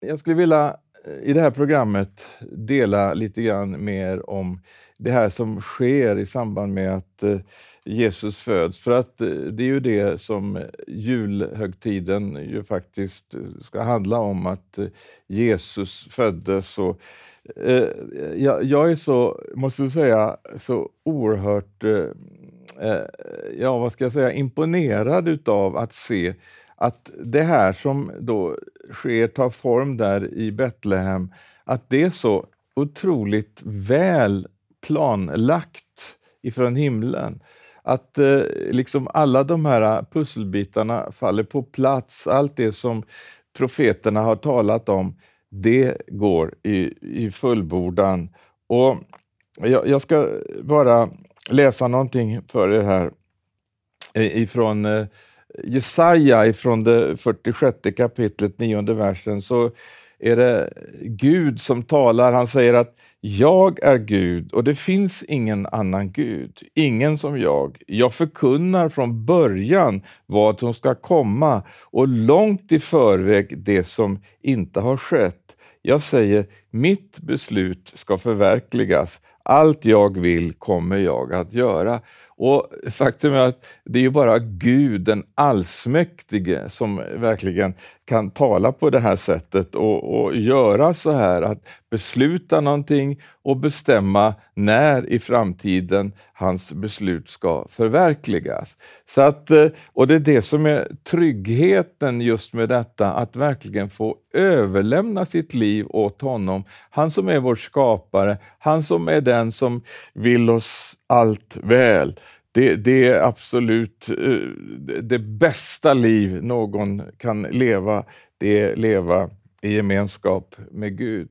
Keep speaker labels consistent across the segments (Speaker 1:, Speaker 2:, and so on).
Speaker 1: Jag skulle vilja eh, i det här programmet dela lite grann mer om det här som sker i samband med att eh, Jesus föds. För att eh, det är ju det som julhögtiden ju faktiskt ska handla om, att Jesus föddes. Och, jag, är så, måste jag säga, så oerhört ja, vad ska jag säga, imponerad utav att se att det här som då sker, tar form där i Betlehem, att det är så otroligt väl planlagt ifrån himlen. Att eh, liksom alla de här pusselbitarna faller på plats. Allt det som profeterna har talat om, det går i, i fullbordan. Och jag, jag ska bara läsa någonting för er här eh, ifrån eh, Jesaja ifrån det 46 kapitlet, nionde versen, så är det Gud som talar. Han säger att jag är Gud och det finns ingen annan Gud, ingen som jag. Jag förkunnar från början vad som ska komma och långt i förväg det som inte har skett. Jag säger, mitt beslut ska förverkligas. Allt jag vill kommer jag att göra. Och Faktum är att det är bara Gud, den allsmäktige, som verkligen kan tala på det här sättet och, och göra så här, att besluta någonting och bestämma när i framtiden hans beslut ska förverkligas. Så att, eh, och Det är det som är tryggheten just med detta, att verkligen få överlämna sitt liv åt honom. Han som är vår skapare, han som är den som vill oss allt väl. Det, det, är absolut eh, det bästa liv någon kan leva, det är leva i gemenskap med Gud.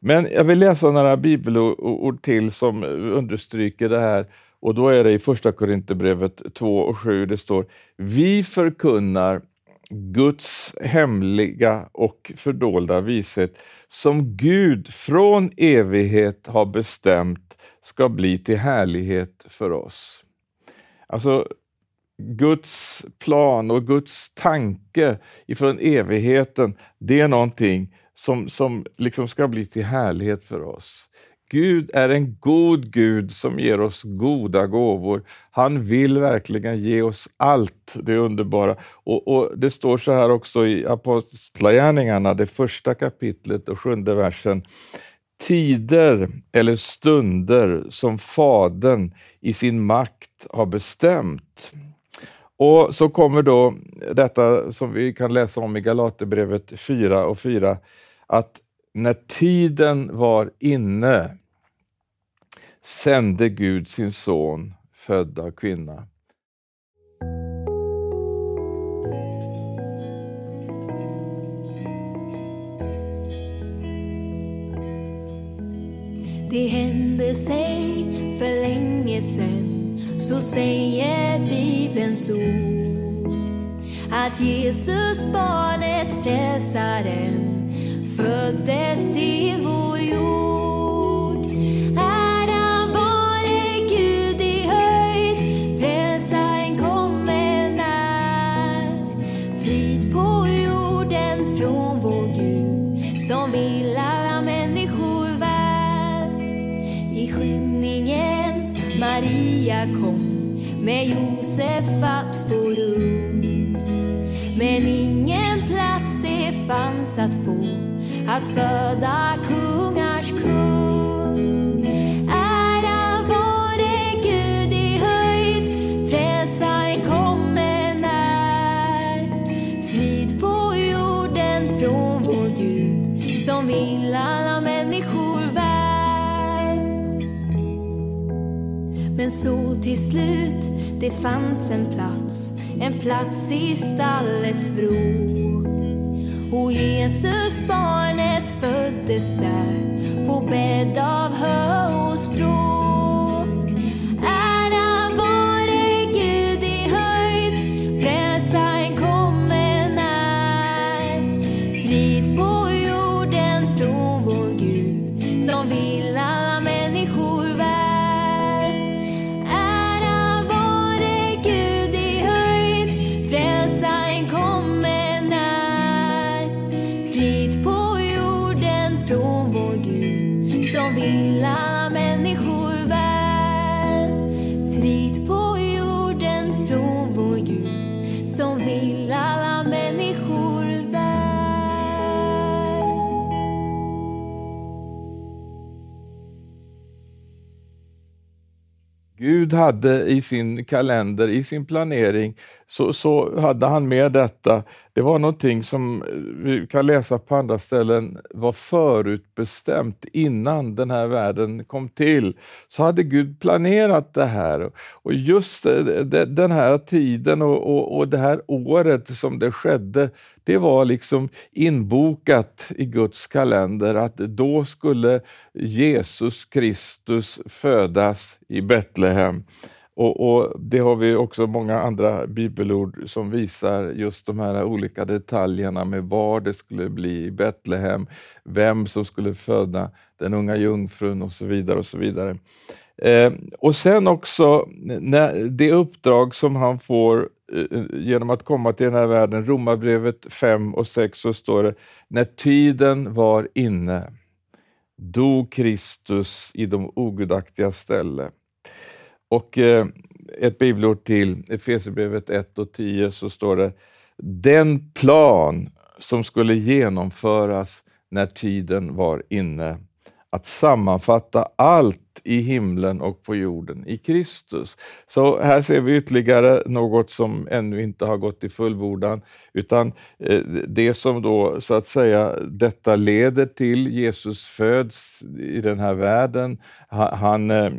Speaker 1: Men jag vill läsa några bibelord till som understryker det här. Och då är det i Första Korinthierbrevet 2 och 7, det står Vi förkunnar Guds hemliga och fördolda vishet som Gud från evighet har bestämt ska bli till härlighet för oss. Alltså, Guds plan och Guds tanke ifrån evigheten, det är någonting som, som liksom ska bli till härlighet för oss. Gud är en god Gud som ger oss goda gåvor. Han vill verkligen ge oss allt det underbara. Och, och Det står så här också i Apostlagärningarna, det första kapitlet och sjunde versen tider eller stunder som Fadern i sin makt har bestämt. Och så kommer då detta som vi kan läsa om i Galaterbrevet 4 och 4, att när tiden var inne sände Gud sin son, född av kvinna.
Speaker 2: Det hände sig för länge sen, så säger Bibelns ord. Att Jesus, barnet, frälsaren, föddes till vår jord. Ära vare Gud i höjd, frälsaren kommer när. Frid på jorden från vår Gud, som vill alla människor väl. I skymningen Maria kom med Josef att få rum. Men ingen plats det fanns att få att föda kungars kung. Ära vare Gud i höjd, frälsaren kommer när. Frid på jorden från vår Gud som vill alla människor väl. Men så till slut, det fanns en plats, en plats i stallets vrå. Och Jesus barnet föddes där på bädd av hö och strå. Gud
Speaker 1: hade i sin kalender, i sin planering, så, så hade han med detta. Det var någonting som eh, vi kan läsa på andra ställen var förutbestämt innan den här världen kom till. Så hade Gud planerat det här. Och just eh, den här tiden och, och, och det här året som det skedde, det var liksom inbokat i Guds kalender att då skulle Jesus Kristus födas i Betlehem. Och, och, Det har vi också många andra bibelord som visar just de här olika detaljerna med var det skulle bli i Betlehem, vem som skulle föda den unga jungfrun och så vidare. och så vidare. Eh, och sen också när, det uppdrag som han får eh, eh, genom att komma till den här världen, Romarbrevet 5 och 6, så står det, när tiden var inne dog Kristus i de ogudaktiga ställe. Och eh, ett bibelord till, Efesierbrevet 1 och 10, så står det den plan som skulle genomföras när tiden var inne att sammanfatta allt i himlen och på jorden i Kristus. Så här ser vi ytterligare något som ännu inte har gått i fullbordan, utan eh, det som då så att säga detta leder till, Jesus föds i den här världen, han eh,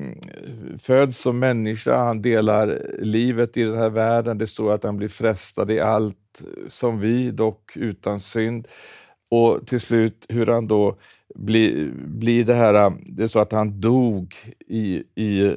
Speaker 1: föds som människa, han delar livet i den här världen, det står att han blir frestad i allt som vi, dock utan synd. Och till slut hur han då blir, blir det här, äh, det är så att han dog i, i,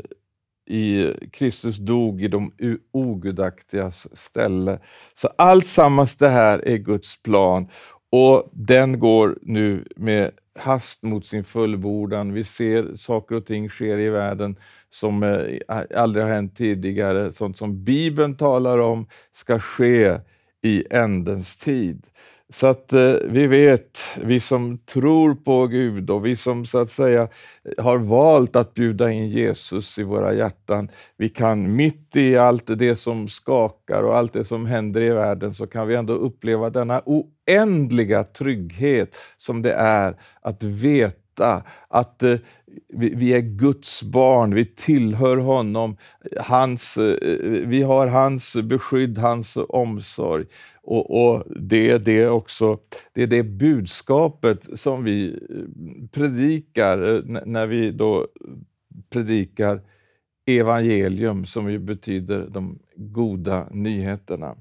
Speaker 1: i Kristus dog i de ogudaktigas ställe. Så allt sammans det här är Guds plan och den går nu med hast mot sin fullbordan. Vi ser saker och ting sker i världen som äh, aldrig har hänt tidigare. Sånt som Bibeln talar om ska ske i ändens tid. Så att eh, vi vet, vi som tror på Gud och vi som så att säga har valt att bjuda in Jesus i våra hjärtan, vi kan mitt i allt det som skakar och allt det som händer i världen, så kan vi ändå uppleva denna oändliga trygghet som det är att veta att eh, vi, är Guds barn, vi tillhör honom, hans, eh, eh, vi har hans beskydd, hans omsorg. Och, och, det är det också, det är det budskapet som vi eh, predikar eh, när vi då predikar evangelium, som ju betyder de goda nyheterna.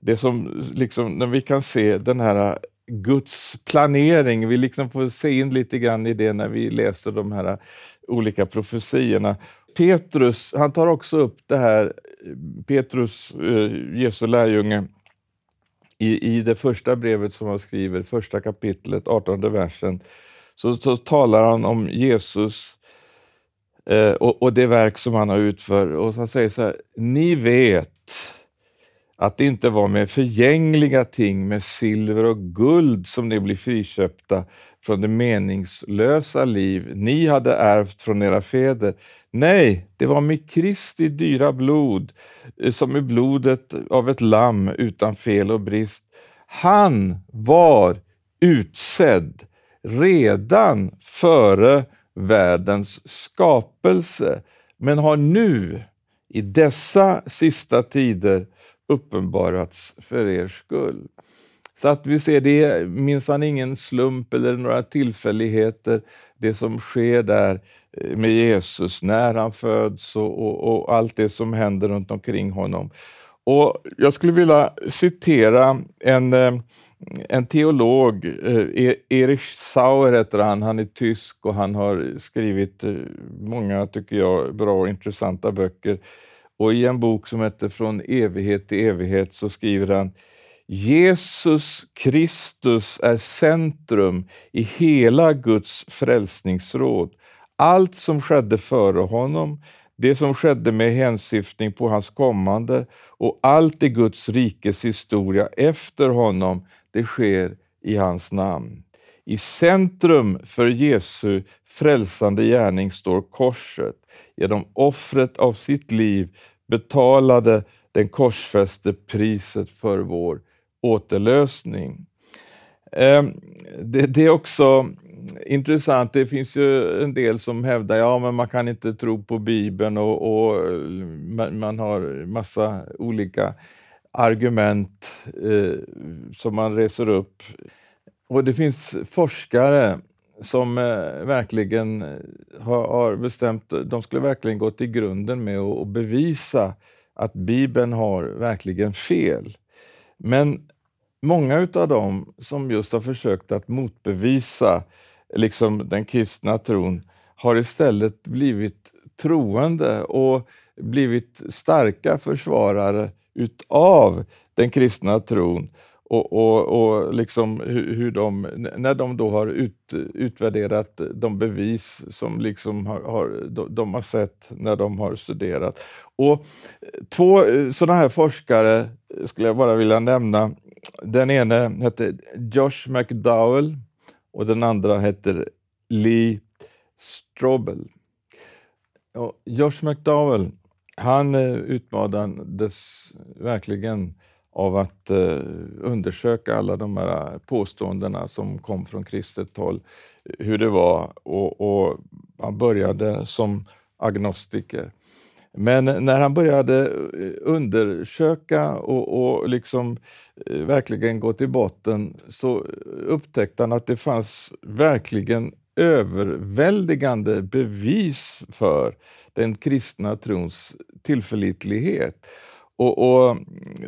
Speaker 1: Det som liksom, när vi kan se den här Guds planering, vi liksom får se in lite grann i det när vi läser de här olika profetiorna. Petrus, han tar också upp det här, Petrus, eh, Jesu lärjunge, i, i det första brevet som han skriver, första kapitlet, 18 versen, så, så talar han om Jesus eh, och, och, det verk som han har utfört. Och han säger så här, ni vet att det inte var med förgängliga ting, med silver och guld som ni blir friköpta från det meningslösa liv ni hade ärvt från era fäder. Nej, det var med Kristi dyra blod, eh, som med blodet av ett lamm utan fel och brist. Han var utsedd redan före världens skapelse, men har nu i dessa sista tider uppenbarats för er skull. Så att vi ser, det är minsann ingen slump eller några tillfälligheter, det som sker där eh, med Jesus, när han föds och, och, och allt det som händer runt omkring honom. Och Jag skulle vilja citera en, eh, en teolog, eh, e- Erich Sauer heter han, han är tysk och han har skrivit många, tycker jag, bra och intressanta böcker. Och i en bok som heter Från evighet till evighet så skriver han Jesus Kristus är centrum i hela Guds frälsningsråd. Allt som skedde före honom, det som skedde med hänsyftning på hans kommande och allt i Guds rikes historia efter honom, det sker i hans namn. I centrum för Jesu frälsande gärning står korset. Genom offret av sitt liv betalade den korsfäste priset för vår återlösning. Ehm, det, är också intressant, det finns ju en del som hävdar ja men man kan inte tro på Bibeln och, och man har massa olika argument eh, som man reser upp. Och det finns forskare som eh, verkligen eh, har, har, bestämt, eh, de skulle verkligen gå till grunden med att bevisa att Bibeln har verkligen fel. Men många av dem som just har försökt att motbevisa liksom den kristna tron har istället blivit troende och blivit starka försvarare utav den kristna tron och, och, och liksom hur, hur, de, när de då har ut, utvärderat de bevis som liksom har, har, de har sett när de har studerat. Och två eh, sådana här forskare skulle jag bara vilja nämna. Den ene heter Josh McDowell och den andra heter Lee Strobel. Och Josh McDowell, han eh, utmanades verkligen av att eh, undersöka alla de här påståendena som kom från kristet håll, hur det var. Och, och han började som agnostiker. Men när han började eh, undersöka och, och liksom eh, verkligen gå till botten så upptäckte han att det fanns verkligen överväldigande bevis för den kristna trons tillförlitlighet. Och, och,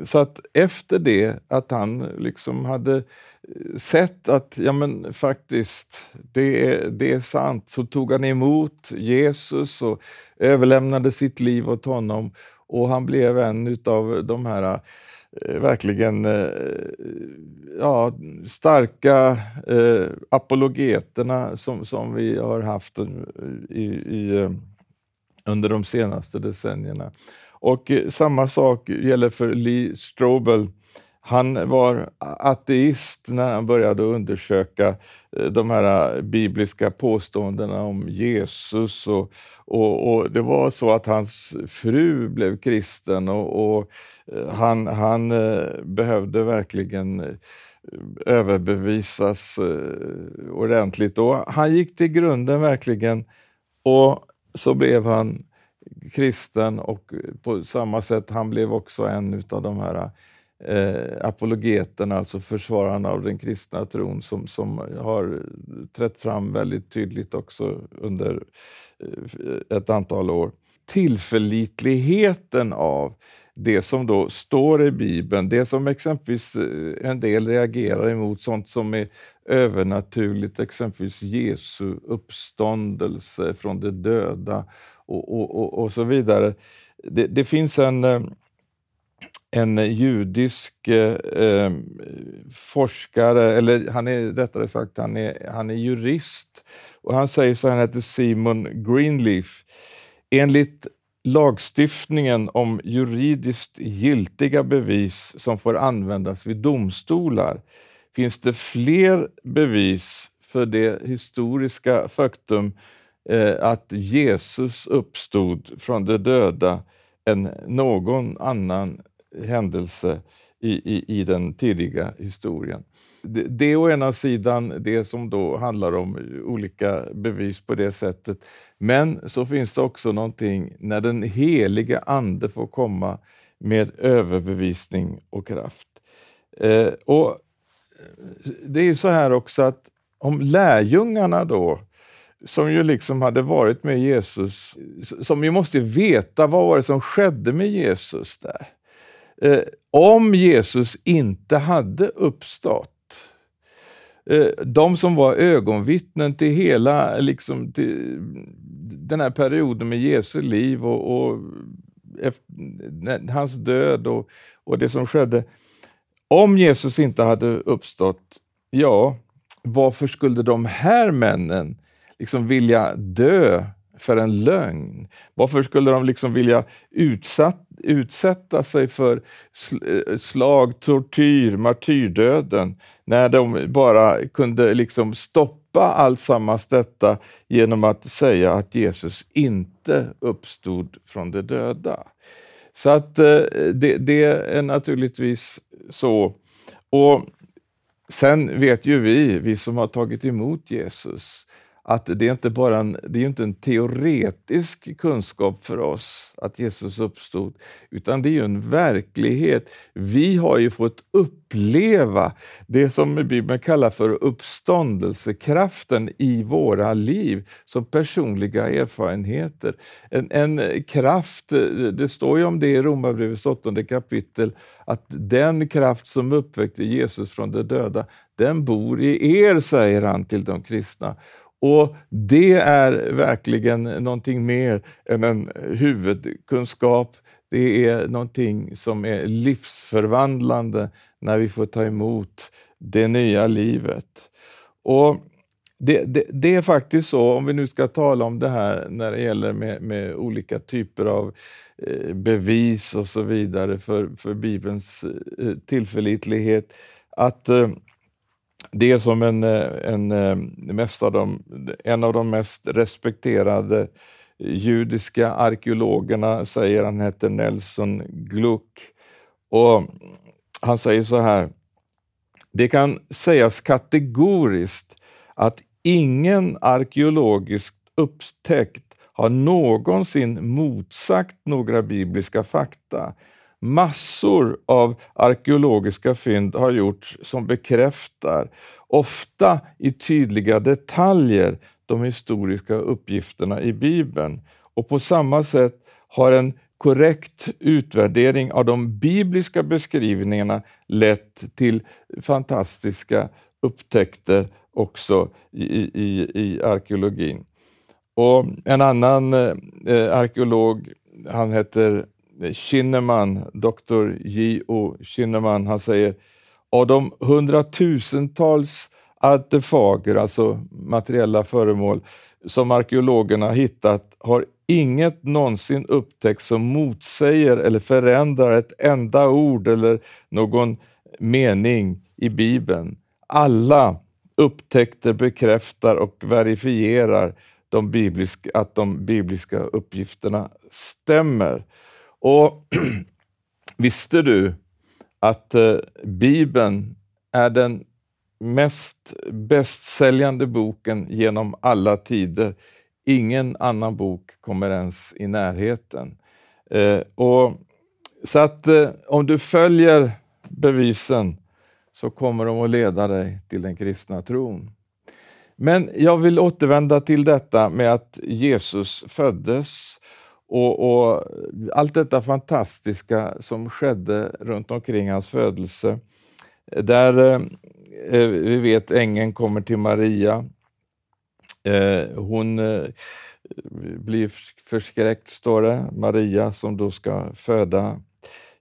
Speaker 1: så att efter det, att han liksom hade eh, sett att ja men faktiskt, det är, det är sant, så tog han emot Jesus och överlämnade sitt liv åt honom och han blev en utav de här eh, verkligen eh, ja, starka eh, apologeterna som, som vi har haft i, i, under de senaste decennierna. Och eh, samma sak gäller för Lee Strobel. Han var ateist när han började undersöka eh, de här eh, bibliska påståendena om Jesus. Och, och, och det var så att hans fru blev kristen och, och han, han behövde verkligen överbevisas ordentligt. Och han gick till grunden verkligen och så blev han kristen och på samma sätt, han blev också en av de här eh, apologeterna, alltså försvararna av den kristna tron som, som har trätt fram väldigt tydligt också under eh, ett antal år. Tillförlitligheten av det som då står i Bibeln, det som exempelvis eh, en del reagerar emot, sånt som är övernaturligt, exempelvis Jesu uppståndelse från de döda och, och, och, och så vidare. Det, det, finns en, eh, en judisk eh, eh, forskare, eller han är rättare sagt han är, han är jurist, och han säger så här, han heter Simon Greenleaf. Enligt lagstiftningen om juridiskt giltiga bevis som får användas vid domstolar finns det fler bevis för det historiska faktum eh, att Jesus uppstod från de döda än någon annan händelse i, i, i den tidiga historien. Det, det är å ena sidan det som då handlar om olika bevis på det sättet. Men så finns det också någonting när den heliga Ande får komma med överbevisning och kraft. Eh, och det är ju så här också att om lärjungarna då som ju liksom hade varit med Jesus, som ju måste veta vad var det som skedde med Jesus där. Eh, om Jesus inte hade uppstått, eh, de som var ögonvittnen till hela liksom, till den här perioden med Jesu liv och, och efter, hans död och, och det som skedde. Om Jesus inte hade uppstått, ja, varför skulle de här männen liksom vilja dö för en lögn? Varför skulle de liksom vilja utsatt, utsätta sig för eh, slag, tortyr, martyrdöden, när de bara kunde liksom stoppa alltsammans detta genom att säga att Jesus inte uppstod från de döda? Så att eh, det, det är naturligtvis så. Och Sen vet ju vi, vi som har tagit emot Jesus, att det är inte bara en, det är inte en teoretisk kunskap för oss att Jesus uppstod, utan det är ju en verklighet. Vi har ju fått uppleva det som Bibeln kallar för uppståndelsekraften i våra liv som personliga erfarenheter. En, en kraft, det står ju om det i Romarbrevets åttonde kapitel, att den kraft som uppväckte Jesus från de döda, den bor i er, säger han till de kristna. Och det är verkligen någonting mer än en huvudkunskap. Det är någonting som är livsförvandlande när vi får ta emot det nya livet. Och det, det, det, är faktiskt så, om vi nu ska tala om det här när det gäller med, med olika typer av eh, bevis och så vidare för, för Bibelns eh, tillförlitlighet, att eh, det är som en, eh, en, eh, mest av de, en av de mest respekterade judiska arkeologerna säger, han heter Nelson Gluck. Och han säger så här, det kan sägas kategoriskt att ingen arkeologisk upptäckt har någonsin motsagt några bibliska fakta. Massor av arkeologiska fynd har gjorts som bekräftar, ofta i tydliga detaljer, de historiska uppgifterna i Bibeln. Och på samma sätt har en korrekt utvärdering av de bibliska beskrivningarna lett till fantastiska upptäckter också i, i, i arkeologin. Och en annan eh, eh arkeolog, han heter Kinnaman, doktor J.O. Kinnaman, han säger av de hundratusentals artefager, alltså materiella föremål, som arkeologerna hittat har inget någonsin upptäckts som motsäger eller förändrar ett enda ord eller någon mening i Bibeln. Alla upptäckter bekräftar och verifierar de bibliska, att de bibliska uppgifterna stämmer. Och Visste du att eh, Bibeln är den mest bästsäljande boken genom alla tider? Ingen annan bok kommer ens i närheten. Eh, och, så att eh, om du följer bevisen så kommer de att leda dig till den kristna tron. Men jag vill återvända till detta med att Jesus föddes och, och, allt detta fantastiska som skedde runt omkring hans födelse. Där eh, eh vi vet ängeln kommer till Maria. Eh, hon eh, blir förskräckt, står det, Maria som då ska föda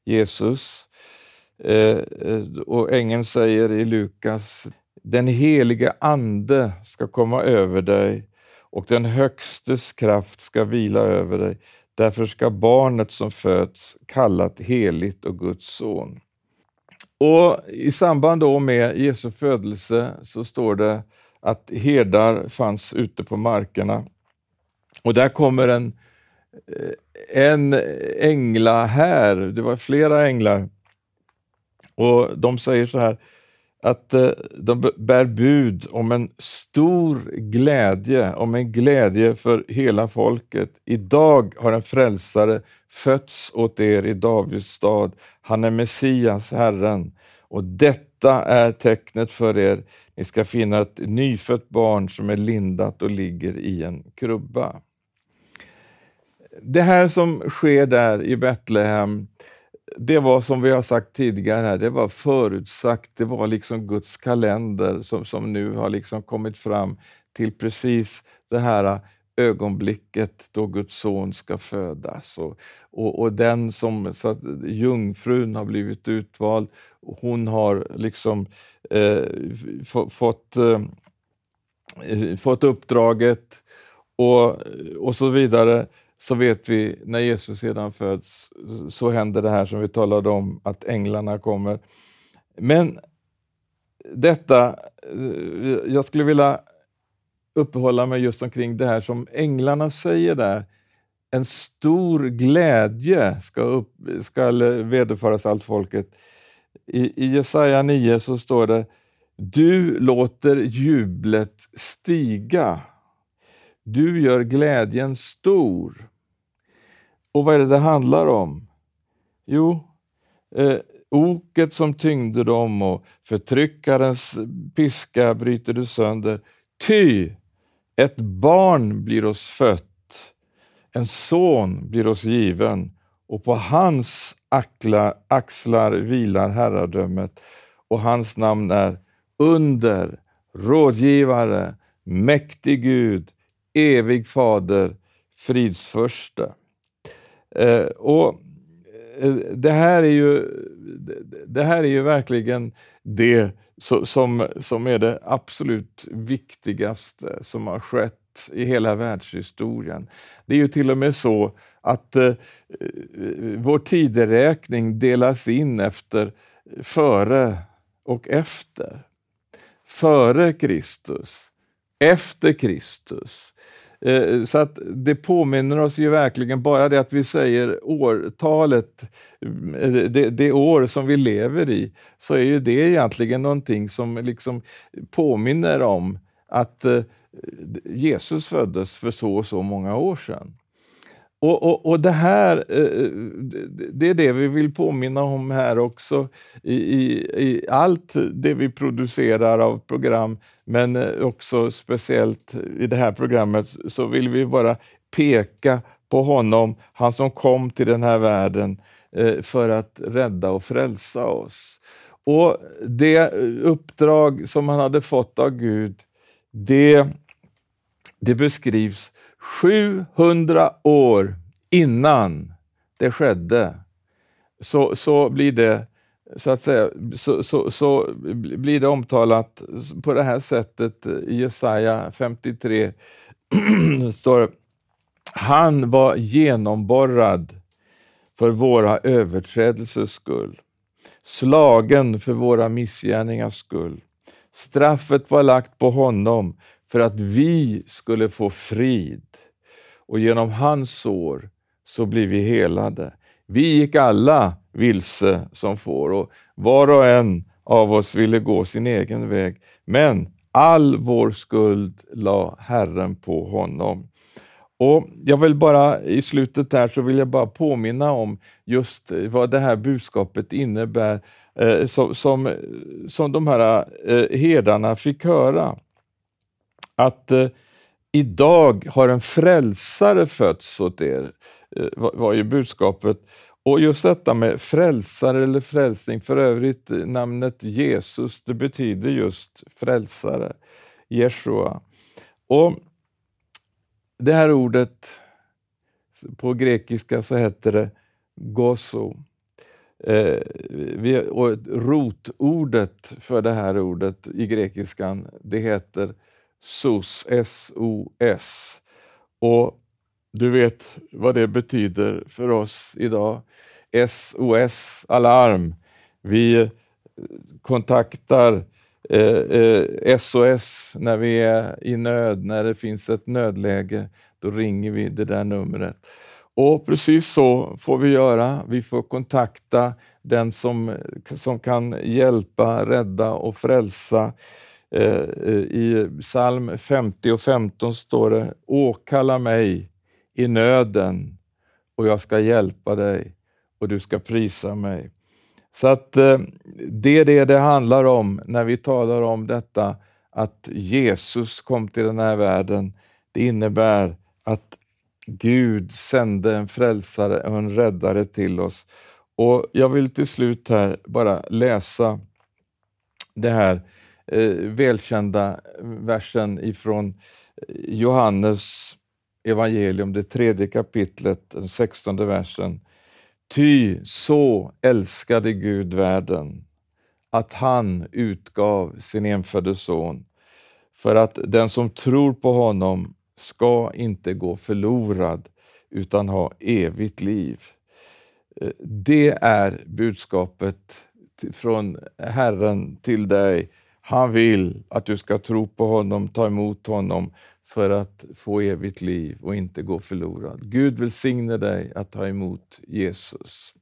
Speaker 1: Jesus. Eh, eh, och ängeln säger i Lukas, den helige Ande ska komma över dig och den Högstes kraft ska vila över dig. Därför ska barnet som föds kallat heligt och Guds son. Och I samband då med Jesu födelse så står det att herdar fanns ute på markerna. Och där kommer en, eh, en ängla här, det var flera änglar, och de säger så här, att eh, de bär bud om en stor glädje, om en glädje för hela folket. Idag har en frälsare fötts åt er i Davids stad. Han är Messias, Herren. Och detta är tecknet för er. Ni ska finna ett nyfött barn som är lindat och ligger i en krubba. Det här som sker där i Betlehem, det var som vi har sagt tidigare, här, det var förutsagt, det var liksom Guds kalender som, som nu har liksom kommit fram till precis det här ögonblicket då Guds son ska födas. Och, och, och den som, så att jungfrun har blivit utvald, hon har liksom eh, fått, eh, fått uppdraget och, och så vidare, så vet vi när Jesus sedan föds, så händer det här som vi talade om, att änglarna kommer. Men detta, eh, jag skulle vilja uppehålla mig just omkring det här som änglarna säger där. En stor glädje ska, upp, ska vederfaras allt folket. I, I Jesaja 9 så står det Du låter jublet stiga. Du gör glädjen stor. Och vad är det det handlar om? Jo, eh, oket som tyngde dem och förtryckarens piska bryter du sönder. Ty ett barn blir oss fött, en son blir oss given och på hans axlar, axlar vilar herradömet och hans namn är under, rådgivare, mäktig Gud, evig fader, fridsförste. Eh, och eh, det här är ju, det här är ju verkligen det som, som är det absolut viktigaste som har skett i hela världshistorien. Det är ju till och med så att eh, vår tideräkning delas in efter före och efter. Före Kristus, efter Kristus, Eh, så att det påminner oss ju verkligen, bara det att vi säger årtalet, eh, det, det, år som vi lever i, så är ju det egentligen någonting som liksom påminner om att eh, Jesus föddes för så och så många år sedan. Och, och, och, det här, eh, det är det vi vill påminna om här också i, i, i allt det vi producerar av program, men eh, också speciellt i det här programmet så vill vi bara peka på honom, han som kom till den här världen eh, för att rädda och frälsa oss. Och det uppdrag som han hade fått av Gud, det, det beskrivs 700 år innan det skedde, så, så blir det så att säga, så, så, så blir det omtalat på det här sättet i Jesaja 53. står Han var genomborrad för våra överträdelsers skull, slagen för våra missgärningars skull. Straffet var lagt på honom för att vi skulle få frid och genom hans sår så blir vi helade. Vi gick alla vilse som får och var och en av oss ville gå sin egen väg. Men all vår skuld la Herren på honom. Och Jag vill bara i slutet här så vill jag bara påminna om just vad det här budskapet innebär eh, som, som, som de här eh, herdarna fick höra. Att eh, idag har en frälsare fötts åt er, eh, var ju budskapet. Och just detta med frälsare eller frälsning, för övrigt eh, namnet Jesus, det betyder just frälsare, Jeshua. Och det här ordet, på grekiska så heter det goso. Eh, vi, och rotordet för det här ordet i grekiskan, det heter SOS, S-O-S. Och du vet vad det betyder för oss idag. SOS Alarm. Vi eh, kontaktar eh, eh, SOS när vi är i nöd, när det finns ett nödläge. Då ringer vi det där numret. Och precis så får vi göra. Vi får kontakta den som, som kan hjälpa, rädda och frälsa. Eh, eh, I psalm 50 och 15 står det Åkalla mig i nöden och jag ska hjälpa dig och du ska prisa mig. Så att eh, det är det det handlar om när vi talar om detta att Jesus kom till den här världen. Det innebär att Gud sände en frälsare och en räddare till oss. Och Jag vill till slut här bara läsa det här eh, välkända versen ifrån eh, Johannes evangelium, det tredje kapitlet, den sextonde versen. Ty så älskade Gud världen, att han utgav sin enfödde son, för att den som tror på honom ska inte gå förlorad utan ha evigt liv. Eh, det är budskapet från Herren till dig. Han vill att du ska tro på honom, ta emot honom för att få evigt liv och inte gå förlorad. Gud välsigne dig att ta emot Jesus.